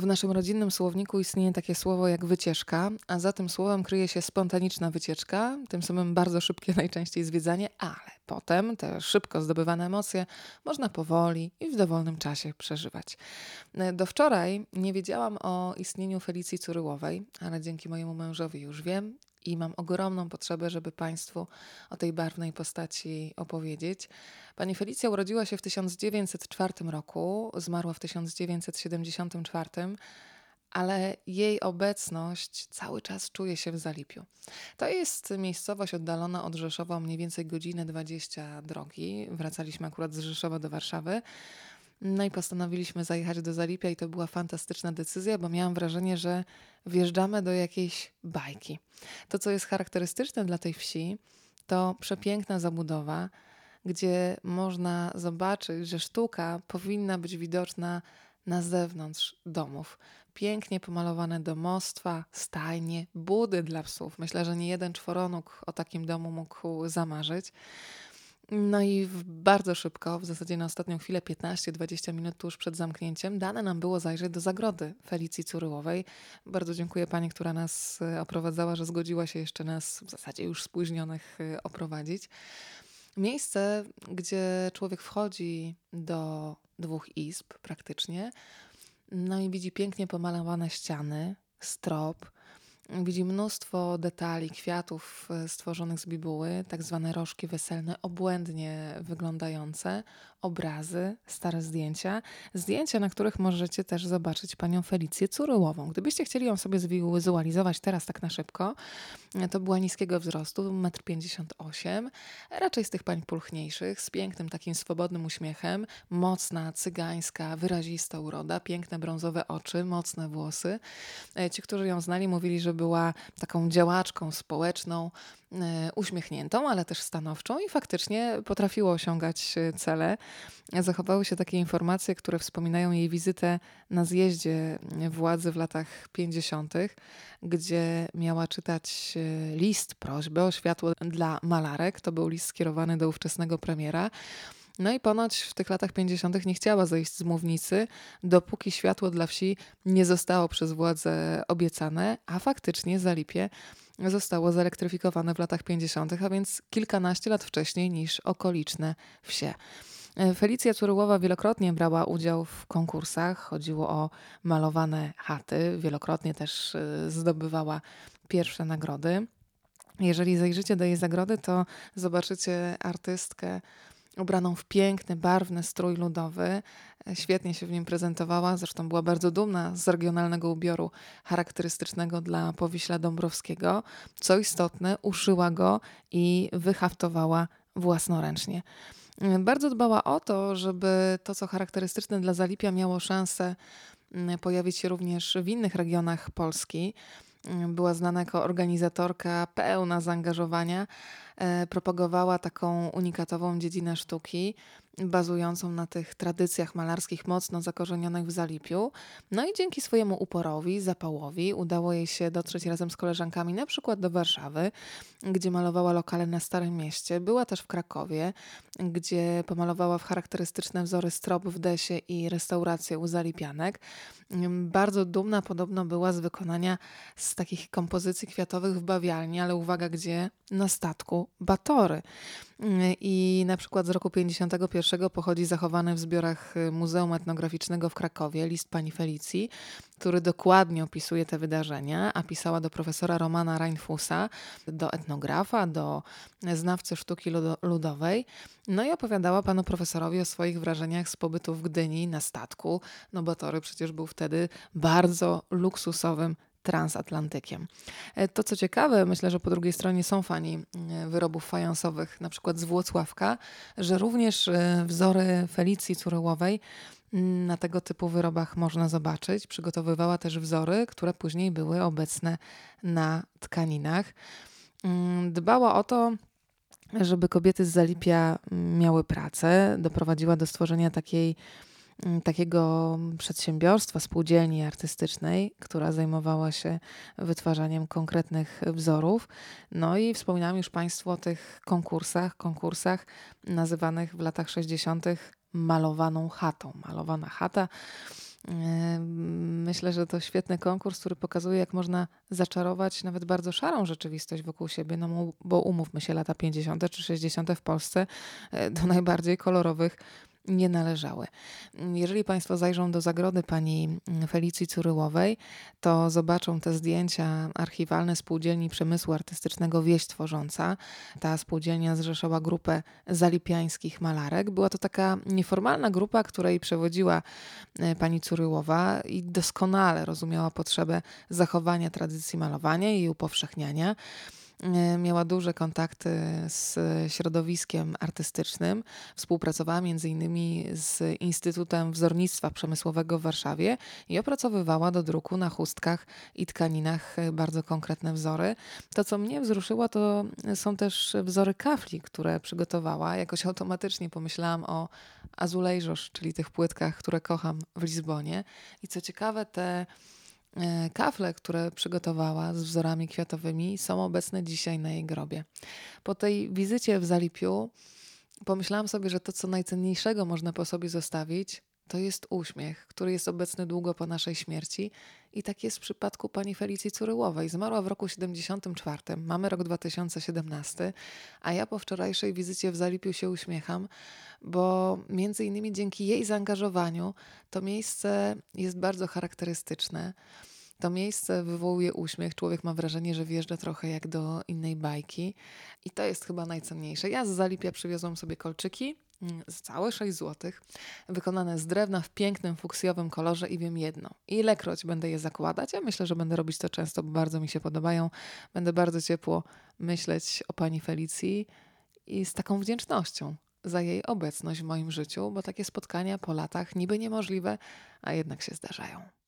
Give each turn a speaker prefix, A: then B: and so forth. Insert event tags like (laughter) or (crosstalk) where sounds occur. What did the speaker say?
A: W naszym rodzinnym słowniku istnieje takie słowo jak wycieczka, a za tym słowem kryje się spontaniczna wycieczka, tym samym bardzo szybkie (laughs) najczęściej zwiedzanie, ale potem te szybko zdobywane emocje można powoli i w dowolnym czasie przeżywać. Do wczoraj nie wiedziałam o istnieniu Felicji Curyłowej, ale dzięki mojemu mężowi już wiem i mam ogromną potrzebę, żeby Państwu o tej barwnej postaci opowiedzieć. Pani Felicja urodziła się w 1904 roku, zmarła w 1974, ale jej obecność cały czas czuje się w Zalipiu. To jest miejscowość oddalona od Rzeszowa mniej więcej godzinę 20 drogi. Wracaliśmy akurat z Rzeszowa do Warszawy. No i postanowiliśmy zajechać do Zalipia i to była fantastyczna decyzja, bo miałam wrażenie, że wjeżdżamy do jakiejś bajki. To, co jest charakterystyczne dla tej wsi, to przepiękna zabudowa, gdzie można zobaczyć, że sztuka powinna być widoczna na zewnątrz domów. Pięknie pomalowane domostwa, stajnie, budy dla psów. Myślę, że nie jeden czworonóg o takim domu mógł zamarzyć. No i bardzo szybko, w zasadzie na ostatnią chwilę, 15-20 minut tuż przed zamknięciem, dane nam było zajrzeć do zagrody Felicji Curyłowej. Bardzo dziękuję pani, która nas e, oprowadzała, że zgodziła się jeszcze nas w zasadzie już spóźnionych e, oprowadzić. Miejsce, gdzie człowiek wchodzi do dwóch izb praktycznie, no i widzi pięknie pomalowane ściany, strop, Widzi mnóstwo detali, kwiatów e, stworzonych z bibuły, tak zwane rożki weselne, obłędnie wyglądające, obrazy, stare zdjęcia. Zdjęcia, na których możecie też zobaczyć panią Felicję Curyłową. Gdybyście chcieli ją sobie zwizualizować teraz tak na szybko, e, to była niskiego wzrostu, 1,58 m, raczej z tych pań pulchniejszych, z pięknym takim swobodnym uśmiechem, mocna, cygańska, wyrazista uroda, piękne brązowe oczy, mocne włosy. E, ci, którzy ją znali, mówili, że była taką działaczką społeczną, e, uśmiechniętą, ale też stanowczą i faktycznie potrafiło osiągać e, cele. Zachowały się takie informacje, które wspominają jej wizytę na zjeździe władzy w latach 50., gdzie miała czytać e, list, prośbę o światło dla malarek. To był list skierowany do ówczesnego premiera. No i ponoć w tych latach 50. nie chciała zejść z mównicy, dopóki światło dla wsi nie zostało przez władze obiecane, a faktycznie Zalipie zostało zelektryfikowane w latach 50., a więc kilkanaście lat wcześniej niż okoliczne wsie. Felicja Curyłowa wielokrotnie brała udział w konkursach. Chodziło o malowane chaty. Wielokrotnie też y, zdobywała pierwsze nagrody. Jeżeli zajrzycie do jej zagrody, to zobaczycie artystkę ubraną w piękny, barwny strój ludowy. Świetnie się w nim prezentowała, zresztą była bardzo dumna z regionalnego ubioru charakterystycznego dla Powiśla Dąbrowskiego. Co istotne, uszyła go i wyhaftowała własnoręcznie. Bardzo dbała o to, żeby to, co charakterystyczne dla Zalipia, miało szansę mm, pojawić się również w innych regionach Polski. Była znana jako organizatorka pełna zaangażowania, E, propagowała taką unikatową dziedzinę sztuki, bazującą na tych tradycjach malarskich mocno zakorzenionych w Zalipiu. No i dzięki swojemu uporowi, zapałowi udało jej się dotrzeć razem z koleżankami na przykład do Warszawy, gdzie malowała lokale na Starym Mieście. Była też w Krakowie, gdzie pomalowała w charakterystyczne wzory strop w desie i restaurację u Zalipianek. Bardzo dumna podobno była z wykonania z takich kompozycji kwiatowych w bawialni, ale uwaga gdzie? Na statku Batory. I na przykład z roku 51 pochodzi zachowany w zbiorach Muzeum Etnograficznego w Krakowie list pani Felicji, który dokładnie opisuje te wydarzenia, a pisała do profesora Romana Reinfusa, do etnografa, do znawcy sztuki ludowej. No i opowiadała panu profesorowi o swoich wrażeniach z pobytu w Gdyni na statku. No Batory przecież był wtedy bardzo luksusowym transatlantykiem. E, to co ciekawe, myślę, że po drugiej stronie są fani e, wyrobów fajansowych, na przykład z Włocławka, że również e, wzory Felicji Curyłowej mm, na tego typu wyrobach można zobaczyć. Przygotowywała też wzory, które później były obecne na tkaninach. Mm, dbała o to, żeby kobiety z Zalipia mm, miały pracę. Doprowadziła do stworzenia takiej takiego przedsiębiorstwa, spółdzielni artystycznej, która zajmowała się wytwarzaniem konkretnych wzorów. No i wspominałam już Państwu o tych konkursach, konkursach nazywanych w latach 60. malowaną chatą. Malowana chata Myślę, że to świetny konkurs, który pokazuje, jak można zaczarować nawet bardzo szarą rzeczywistość wokół siebie, no bo umówmy się, lata 50. czy 60. w Polsce e, do najbardziej kolorowych nie należały. Jeżeli Państwo zajrzą do zagrody pani Felicji Curyłowej, to zobaczą te zdjęcia archiwalne Spółdzielni Przemysłu Artystycznego Wieść Tworząca. Ta spółdzielnia zrzeszała grupę zalipiańskich malarek. Była to taka nieformalna grupa, której przewodziła e, pani Curyłowa i doskonale rozumiała potrzebę zachowania tradycji malowania i upowszechniania. E, miała duże kontakty z środowiskiem artystycznym. Współpracowała innymi z Instytutem Wzornictwa Przemysłowego w Warszawie i opracowywała do druku na chustkach i tkaninach bardzo konkretne wzory. To, co mnie wzruszyło, to są też wzory kafli, które przygotowała. Jakoś automatycznie pomyślałam o azulejżosz, czyli tych płytkach, które kocham w Lizbonie. I co ciekawe, te kafle, które przygotowała z wzorami kwiatowymi, są obecne dzisiaj na jej grobie. Po tej wizycie w Zalipiu pomyślałam sobie, że to, co najcenniejszego można po sobie zostawić, to jest uśmiech, który jest obecny długo po naszej śmierci. I tak jest w przypadku pani Felicji Curyłowej. Zmarła w roku 74, mamy rok 2017, a ja po wczorajszej wizycie w Zalipiu się uśmiecham, bo między innymi dzięki jej zaangażowaniu to miejsce jest bardzo charakterystyczne. To miejsce wywołuje uśmiech. Człowiek ma wrażenie, że wjeżdża trochę jak do innej bajki. I to jest chyba najcenniejsze. Ja z Zalipia przywiozłam sobie kolczyki Mm, z całe 6 zł, wykonane z drewna w pięknym fuksjowym kolorze i wiem jedno. Ilekroć będę je zakładać, ja myślę, że będę robić to często, bo bardzo mi się podobają. Będę bardzo ciepło myśleć o pani Felicji i z taką wdzięcznością za jej obecność w moim życiu, bo takie spotkania po latach niby niemożliwe, a jednak się zdarzają.